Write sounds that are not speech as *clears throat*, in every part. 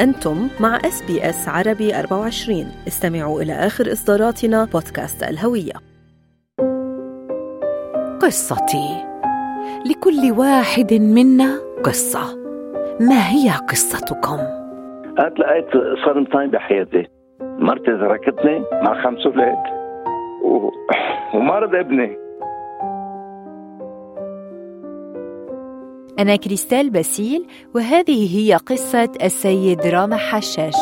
أنتم مع SBS عربي 24 استمعوا إلى آخر إصداراتنا بودكاست الهوية. قصتي. لكل واحد منا قصة. ما هي قصتكم؟ أنا تلقيت صدمتين بحياتي. مرتي تركتني مع خمس أولاد و... ومرض ابني. أنا كريستال باسيل وهذه هي قصة السيد رامح حشاش.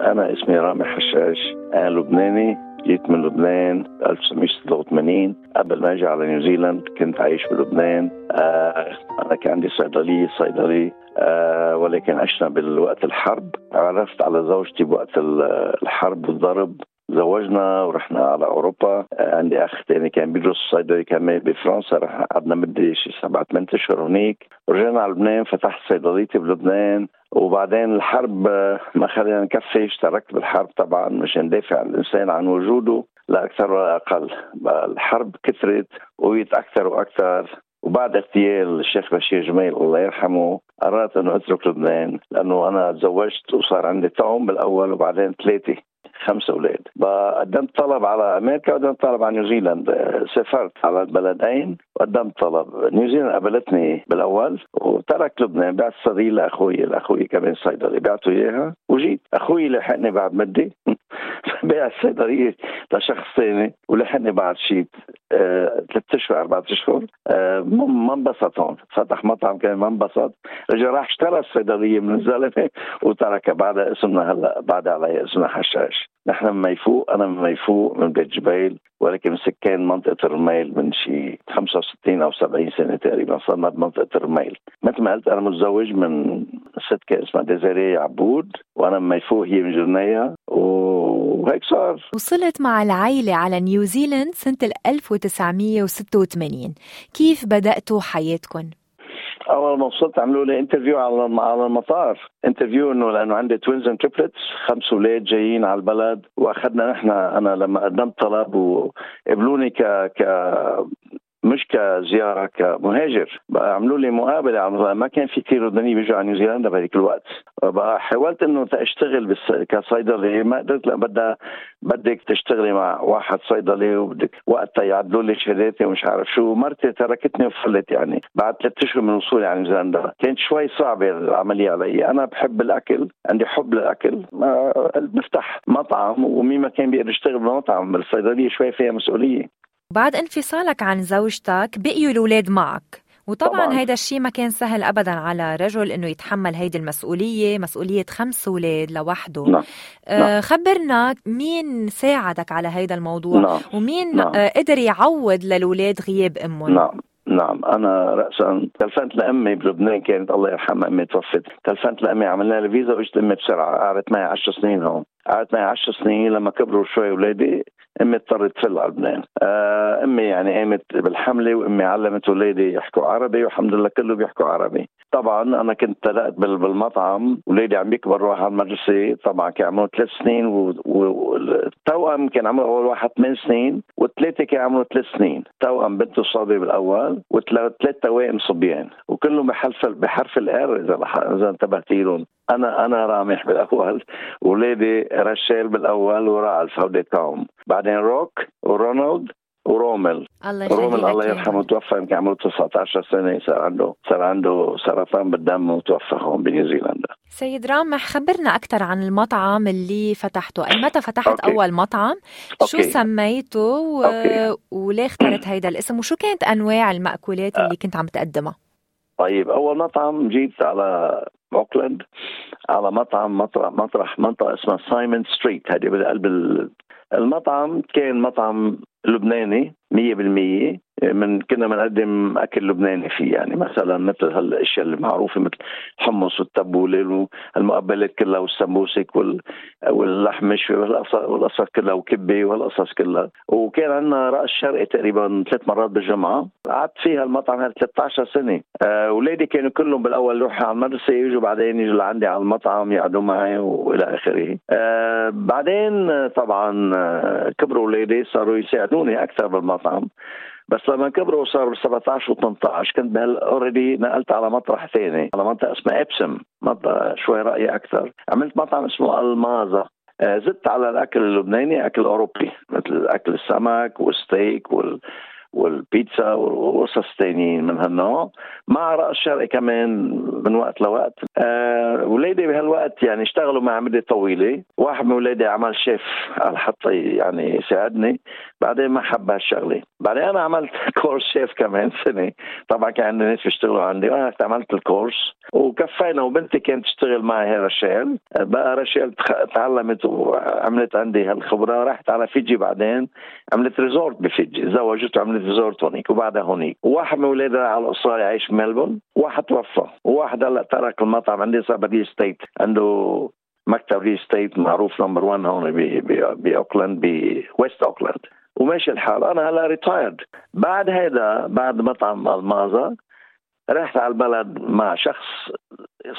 أنا اسمي رامي حشاش أنا لبناني جيت من لبنان 1986 قبل ما أجي على نيوزيلاند كنت عايش بلبنان. آه أنا كان عندي صيدليه صيدلي آه ولكن عشنا بالوقت الحرب. عرفت على زوجتي بوقت الحرب والضرب. زوجنا ورحنا على أوروبا. عندي أخ ثاني كان بيدرس صيدلي كمان بفرنسا. قعدنا مدة شي سبعة ثمان أشهر هناك. رجعنا على لبنان فتحت صيدليتي بلبنان وبعدين الحرب ما خلينا نكفي اشتركت بالحرب طبعا مشان دافع الإنسان عن وجوده. لا أكثر ولا أقل. الحرب كثرت وقيت أكثر وأكثر. وبعد اغتيال الشيخ بشير جميل الله يرحمه قررت إنه أترك لبنان. لأنه أنا تزوجت وصار عندي توأم بالأول وبعدين ثلاثة. خمسة أولاد. قدمت طلب على أمريكا وقدمت طلب على نيوزيلاند. سافرت على البلدين وقدمت طلب. نيوزيلاند قبلتني بالأول وترك لبنان. بعت صديق لأخوي لأخوي كمان صيدلي. بعته إياها وجيت. أخوي لحقني بعد مدة. بيع الصيدلية لشخص ثاني ولحقني بعد شيء آه، ثلاث أشهر أربع أشهر آه، ما انبسط هون. فتح مطعم كان ما انبسط. رجع راح اشترى الصيدلية من الزلمة وترك بعدها اسمنا هلا بعد علي اسمنا حشاش. نحن من ميفوق أنا من ميفوق من بيت جبيل ولكن سكان منطقة الرميل من شي 65 أو 70 سنة تقريبا صرنا بمنطقه الرميل. مثل ما قلت أنا متزوج من ست اسمها ديزيري عبود وأنا من ميفوق هي من جرنيا وهيك صار. وصلت مع العائلة على نيوزيلند سنة 1986 كيف بدأتوا حياتكم؟ أول ما وصلت عملوا لي interview على على المطار. interview إنه لأنه عندي twins and triplets خمس أولاد جايين على البلد. وأخذنا نحن أنا لما قدمت طلب وقبلوني ك ك كزيارة كمهاجر. بقى عملوا لي مقابلة ما كان في كثير لبنانيين بيجوا على نيوزيلندا بهذيك الوقت. بقى حاولت إنه اشتغل بس كصيدلي ما قدرت لا بدها بدك تشتغلي مع واحد صيدلي وبدك وقتها يعدلوا لي شهاداتي ومش عارف شو. مرتي تركتني وفلت يعني. بعد ثلاث أشهر من وصولي على نيوزيلندا كانت شوي صعبة العملية علي. أنا بحب الأكل عندي حب للأكل. بفتح مطعم ومين ما كان بيقدر يشتغل بالمطعم الصيدلية شوي فيها مسؤولية. بعد انفصالك عن زوجتك بقيوا الأولاد معك وطبعا طبعاً. هيدا الشيء ما كان سهل ابدا على رجل إنه يتحمل هيدي المسؤولية مسؤولية خمس أولاد لوحده نعم. آه نعم. خبرنا مين ساعدك على هيدا الموضوع نعم. ومين نعم. آه قدر يعوض للأولاد غياب امهم نعم نعم أنا راسا تلفنت لأمي بلبنان كانت الله يرحمها أمي توفت تلفنت لأمي عملنا لها فيزا واجت امي بسرعة قعدت معي 10 سنين هون قعدت معي 10 سنين لما كبروا شوي اولادي أمي اضطرت تفل على لبنان. آه أمي يعني قامت بالحملة وأمي علمت اولادي يحكوا عربي والحمد لله كله بيحكوا عربي. طبعا أنا كنت طلعت بالمطعم اولادي عم يكبروا على المدرسة طبعا كان عمرهم ثلاث سنين والتوأم كان عمره أول واحد ثمان سنين والثلاثة كان عمره ثلاث سنين. توأم بنت وصبي بالأول وثلاث توائم صبيان. وكلهم بحرف بحرف الآر إذا إذا انتبهتي لهم. أنا أنا رامح بالأول ولادي رشال بالأول ورالف هودي توم. بعدين روك ورونالد ورومل. الله رومل الله يرحمه توفى يمكن عمره 19 سنة صار عنده صار عنده سرطان بالدم وتوفى هون بنيوزيلندا. سيد رامح خبرنا أكثر عن المطعم اللي فتحته. أي متى فتحت okay. أول مطعم؟ شو okay. سميته؟ و... وليه اخترت هيدا الاسم؟ وشو كانت أنواع المأكولات اللي كنت عم تقدمها؟ طيب أول مطعم جيت على اوكلاند على مطعم مطرح مطرح منطقة اسمها Symonds Street هذه بقلب المطعم كان مطعم لبناني 100% من كنا بنقدم أكل لبناني فيه يعني مثلا مثل هالأشياء المعروفة مثل الحمص والتبولة والمقبلات كلها والسمبوسك واللحم مشوي والقصص كلها وكبة والقصص كلها. وكان عندنا رأس شرقي تقريبا ثلاث مرات بالجمعة. قعدت فيها المطعم هذا 13 سنة. اولادي كانوا كلهم بالأول يروحوا على المدرسة يجوا بعدين يجوا لعندي على المطعم يقعدوا معي وإلى آخره. أه بعدين طبعا كبروا اولادي صاروا يساعدوني أكثر بالمطعم. بس لما كبروا وصاروا 17 و18 كنت already نقلت على مطرح ثاني على منطقة اسمها Epsom منطقه شوي راقيه أكثر. عملت مطعم اسمه المازا آه، زدت على الأكل اللبناني أكل أوروبي مثل أكل السمك والستيك وال والبيتزا وقصص ثانيين من هالنوع. مع رأس شرقي كمان من وقت لوقت. أه ولادي بهالوقت يعني اشتغلوا مع مدة طويلة. واحد من ولادي عمل شيف قال حتى يعني يساعدني بعدين ما حب هالشغلة. بعدين أنا عملت *laughs* course شيف كمان سنة. طبعا كان عندي ناس بيشتغلوا عندي. وأنا عملت ال course وكفينا وبنتي كانت تشتغل معي هي رشيل. بقى رشيل تعلمت وعملت عندي هالخبرة. رحت على فيجي بعدين عملت resort بفيجي. تزوجت وعملت resort هونيك وبعدها هونيك. وواحد من اولادها على أستراليا عايش في ملبورن واحد توفى. وواحد هلا ترك المطعم عندي صار real estate عنده مكتب real estate معروف نمبر 1 هون بأوكلاند ب West Auckland وماشي الحال. أنا هلا retired بعد هيدا بعد مطعم المازا رحت على البلد مع شخص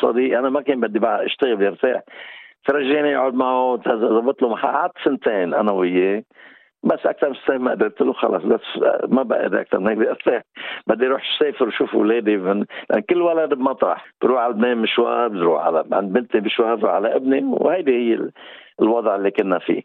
صديق. أنا ما كان بدي بقى أشتغل يرتاح فرجاني اقعد معه ضبط له قعدت سنتين أنا وياه. بس أكثر من سنه ما قدرت له خلص بس ما بقى أكثر من هيك. بدي أروح سافر وشوف اولادي من لأن كل ولد بمطرح. بروح على لبنان مشوار بروح على عند بنتي مشوار بروح على ابني وهيدي هي الوضع اللي كنا فيه.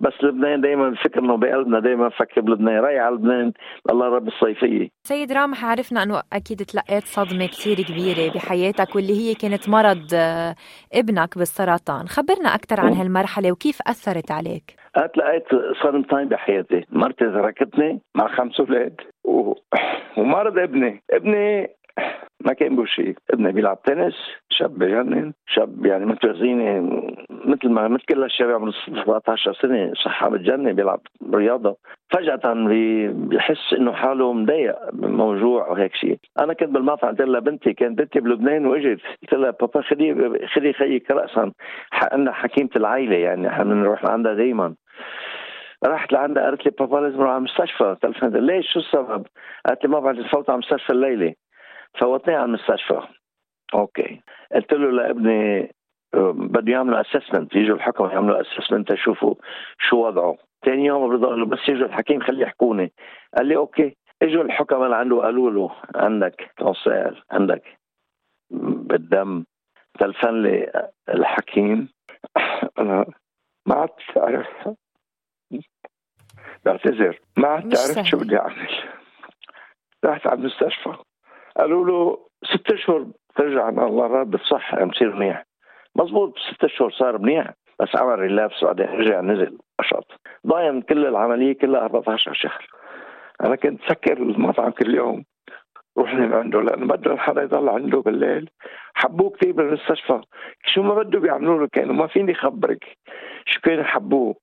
بس لبنان دائما فكرنا بقلبنا دائما فكر بلبنان راي على لبنان الله رب الصيفية. سيد رامح عرفنا إنه أكيد تلقيت صدمة كثير كبيرة بحياتك واللي هي كانت مرض آه، ابنك بالسرطان. خبرنا أكثر عن هالمرحلة وكيف أثرت عليك؟ تلقيت صدمتين بحياتي. مرتي تركتني مع خمس أولاد و... ومرض ابني. ابني ما كان بو شيء. ابني بيلعب تنس شاب بجنن شاب يعني متوازيني مثل ما مثل كل الشباب عمره 17 سنة صحة بتجنن بيلعب رياضة. فجأة بيحس إنه حاله مضايق موجوع وهيك شيء، أنا كنت بالمطعم قلت لها بنتي كانت بنتي بلبنان وإجت. قلت لها بابا خدي خدي خيك راسا. عندنا حكيمة العائلة يعني إحنا بنروح لعندها دائما رحت لعندها قالت لي بابا لازم أروح على المستشفى تلفنت ليش؟ شو السبب؟ قالت لي ما بعد تفوت على المستشفى الليلة. فوتني على المستشفى. okay. قلت له لابني بده يعملوا assessment يجوا الحكم يعملوا assessment يشوفوا شو وضعه. ثاني يوم رضا له بس يجوا الحكيم خليه يحكوني. قال لي okay. إجوا الحكم اللي عنده قالوا له عندك cancer عندك بالدم. تلفن لي الحكيم. *coughs* أنا ما عدت اعرف بعتذر. ما عدت اعرف شو بدي أعمل. رحت على المستشفى. قالوا له ست أشهر ترجع الله راد بتصح مصير منيح. مزبوط ست أشهر صار منيح بس عمل ريلابس بعدين رجع نزل نشاط. ضايم كل العملية كلها 14 شهر. أنا كنت سكر المطعم كل يوم. روح نام عنده لأنه بده حدا يضل عنده بالليل. حبوه كثير بالمستشفى. شو ما بده بيعملوا له كانوا ما فيني خبرك. شو كانوا حبوه؟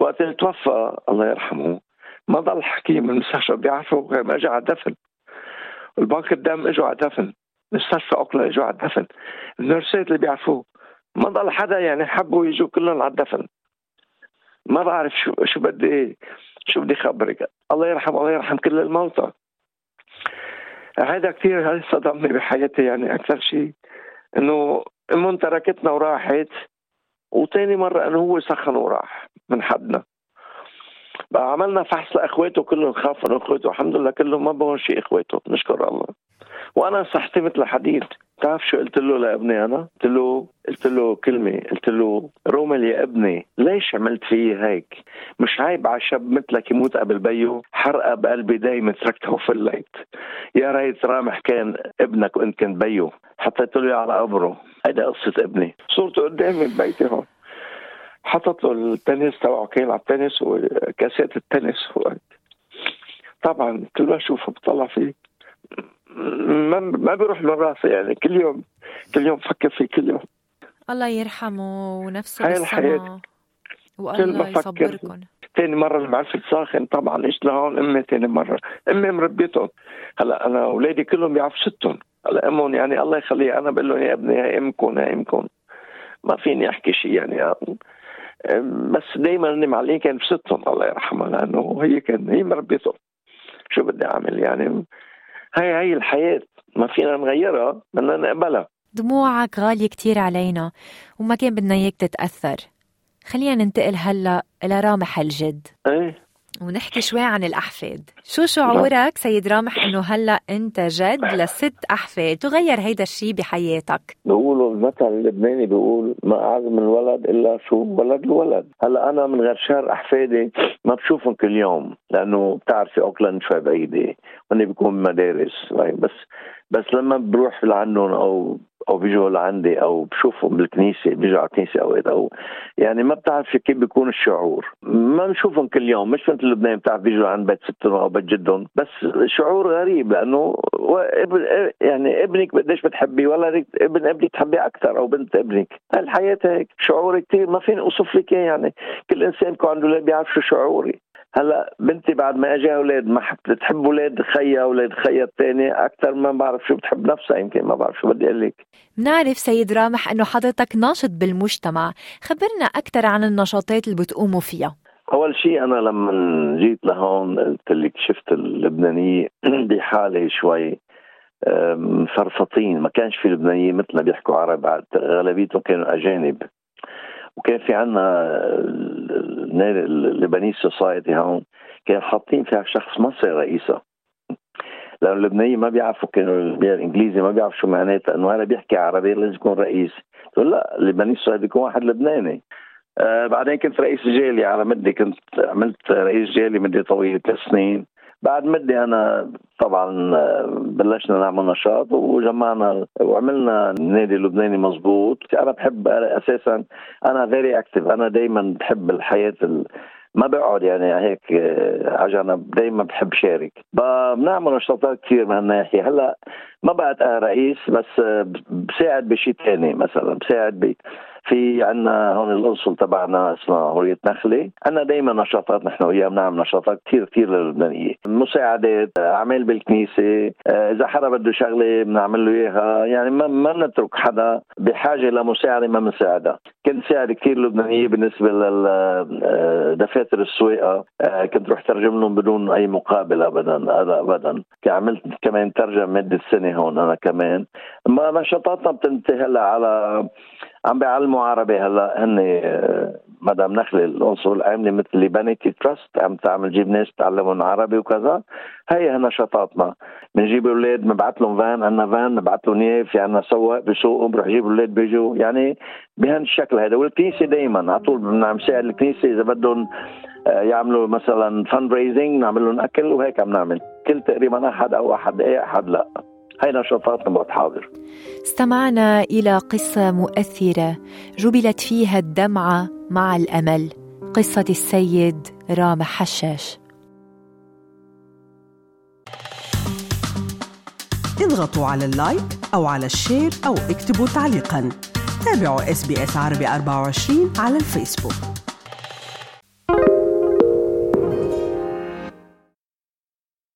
وقت اللي توفى الله يرحمه ما ضل حكيم المستشفى بيعرفوا ما اجى على دفن البنك الدم إجوا على دفن. مستشفى اوكلاند إجوا على الدفن النرسات اللي بيعرفوه. ما ضل حدا يعني حبوا يجوا كلهم على الدفن. ما بعرف شو شو بدي شو بدي خبرك. الله يرحم الله يرحم كل الموتى. هذا كثير هذا صدمني بحياتي يعني أكثر شيء. إنه امه تركتنا وراحت وتاني مرة إنه هو سخن وراح من حدنا. بقى عملنا فحص لإخواته كلهم خافوا من إخواته. الحمد لله كلهم ما بهون شيء إخواته. نشكر الله. وأنا صحتي مثل حديد بتعرف شو قلت له لابني أنا؟ قلت له قلت له كلمة. قلت له رومل يا ابني ليش عملت في هيك؟ مش عيب على شاب مثلك يموت قبل بيو؟ حرقة بقلبي دايما تركته في الليت يا ريت رامح كان ابنك وانت كنت بيو. حطيت له على قبره. هيدا قصة ابني. صورته قدامي ببيتي هون. حطت له التنس تبعه كان يلعب تنس وكاسات التنس طبعا قلت له شوف بطلع فيه. ما ما بيروح من راسي يعني كل يوم كل يوم بفكر فيه كل يوم. الله يرحمه ونفسه هاي الحياة. والله يصبركم ثاني مرة المعرفة ساخن طبعا إيش لهون أمي ثاني مرة. أمي مربيتهم. هلا أنا أولادي كلهم بيعرفوا ستهم هلا أمهم يعني الله يخليها. أنا بقول لهم يا ابني هي امكم هي امكم ما فيني أحكي شيء يعني. بس دائما اني معلقين كان بستهم الله يرحمها لأنه هي كان هي مربيتهم شو بدي أعمل يعني؟ هاي هاي الحياة ما فينا نغيرها بدنا نقبلها. دموعك غالية كتير علينا وما كان بدنا إياك تتأثر. خلينا ننتقل هلأ إلى رامح الجد. إيه؟ ونحكي شوي عن الأحفاد. شو شعورك سيد رامح أنه هلأ أنت جد لست أحفاد؟ تغير هيدا الشيء بحياتك. بيقولوا المثل اللبناني بيقول ما أعز من الولد إلا شو ولد الولد. هلأ أنا من غير شهر أحفادي ما بشوفهم كل يوم لأنه بتعرفي أوكلاند شوي بعيدة هن بيكون مدارس بس بس لما بروح لعندهم أو أو بيجوا لعندي أو بشوفهم بالكنيسة بيجوا على الكنيسة اوقات أو يعني ما بتعرف كيف بيكون الشعور. ما بنشوفهم كل يوم مش مثل لبنان بتعرف بيجوا عند بيت ستهم أو بيت جدهم. بس شعور غريب لأنه يعني ابنك قديش بتحبيه؟ ولا ابن ابنك تحبيه أكثر أو بنت ابنك. الحياة هيك. شعور كثير ما فيني أوصف لك يعني. كل إنسان بيكون عنده بيعرف شو شعوري. هلا بنتي بعد ما اجى أولاد ما بتحب أولاد خيا أولاد خيا الثاني أكثر ما بعرف شو بتحب نفسها يمكن ما بعرف شو بدي أقول لك. بنعرف سيد رامح إنه حضرتك ناشط بالمجتمع. خبرنا أكثر عن النشاطات اللي بتقوموا فيها. أول شيء أنا لما جيت لهون قلت لك شفت اللبنانية *clears throat* بحالة شوي مفرفطين. ما كانش في لبنانية مثلنا بيحكوا عربي غالبيتهم كانوا أجانب. وكان في عنا ال Lebanese society هون كان حاطين فيها شخص مصري رئيسها لأنه اللبنانيين ما بيعرفوا كانوا الانجليزي ما بيعرفوا شو معناتها إنه هذا بيحكي عربي لازم يكون رئيس. تقول لا اللبناني society يكون واحد لبناني. آه بعدين كنت رئيس جالية على مدة كنت عملت رئيس جالية مدة طويلة ثلاث سنين. بعد مدة أنا طبعا آه، بلشنا نعمل نشاط وجمعنا وعملنا نادي لبناني مزبوط أنا بحب أساسا أنا فيري أكتف أنا دايما بحب الحياة ما بقعد يعني هيك آه، عجنب دايما بحب شارك. بنعمل نشاطات كثير من هالناحية. هلأ ما بقت رئيس بس آه، بساعد بشيء ثاني مثلا بساعد ب في عندنا هون القنصل تبعنا اسمها هورية نخلة. عندنا دائما نشاطات نحن وياه بنعمل نشاطات كثير كثير للبنانية مساعدات أعمال بالكنيسة إذا حدا بده شغلة بنعمل له إياها. يعني ما ما بنترك حدا بحاجة لمساعدة ما بنساعدها. كنت ساعد كثير لبنانية بالنسبة لدفاتر السواقة. كنت رح ترجم لهم بدون أي مقابل أبدا أبدا عملت كمان ترجم مدة سنة هون أنا كمان. ما نشاطاتنا بتنتهي هلأ على عم بيعلموا عربي هلا هن مدام نخلة العنصر عاملة مثل ليبانيتي تراست عم تعمل جيب ناس تعلمهم عربي وكذا. هي نشاطاتنا بنجيب أولاد بنبعث لهم فان عندنا فان نبعث لهم اياه في عندنا سواق بسوقهم بروح جيب أولاد بيجوا يعني بهالشكل هذا والكنيسة دائما على طول بدنا نساعد الكنيسة إذا بدهم آه، يعملوا مثلا فند ريزنج نعمل لهم أكل وهيك عم نعمل. كل تقريبا أحد أو أحد إيه أحد لا. هاي نشاطاتنا حاضر استمعنا إلى قصة مؤثرة جبلت فيها الدمعة مع الأمل. قصة السيد رامح حشاش. اضغطوا على ال like أو على ال share أو اكتبوا تعليقا. تابعوا SBS عربي 24 على الفيسبوك.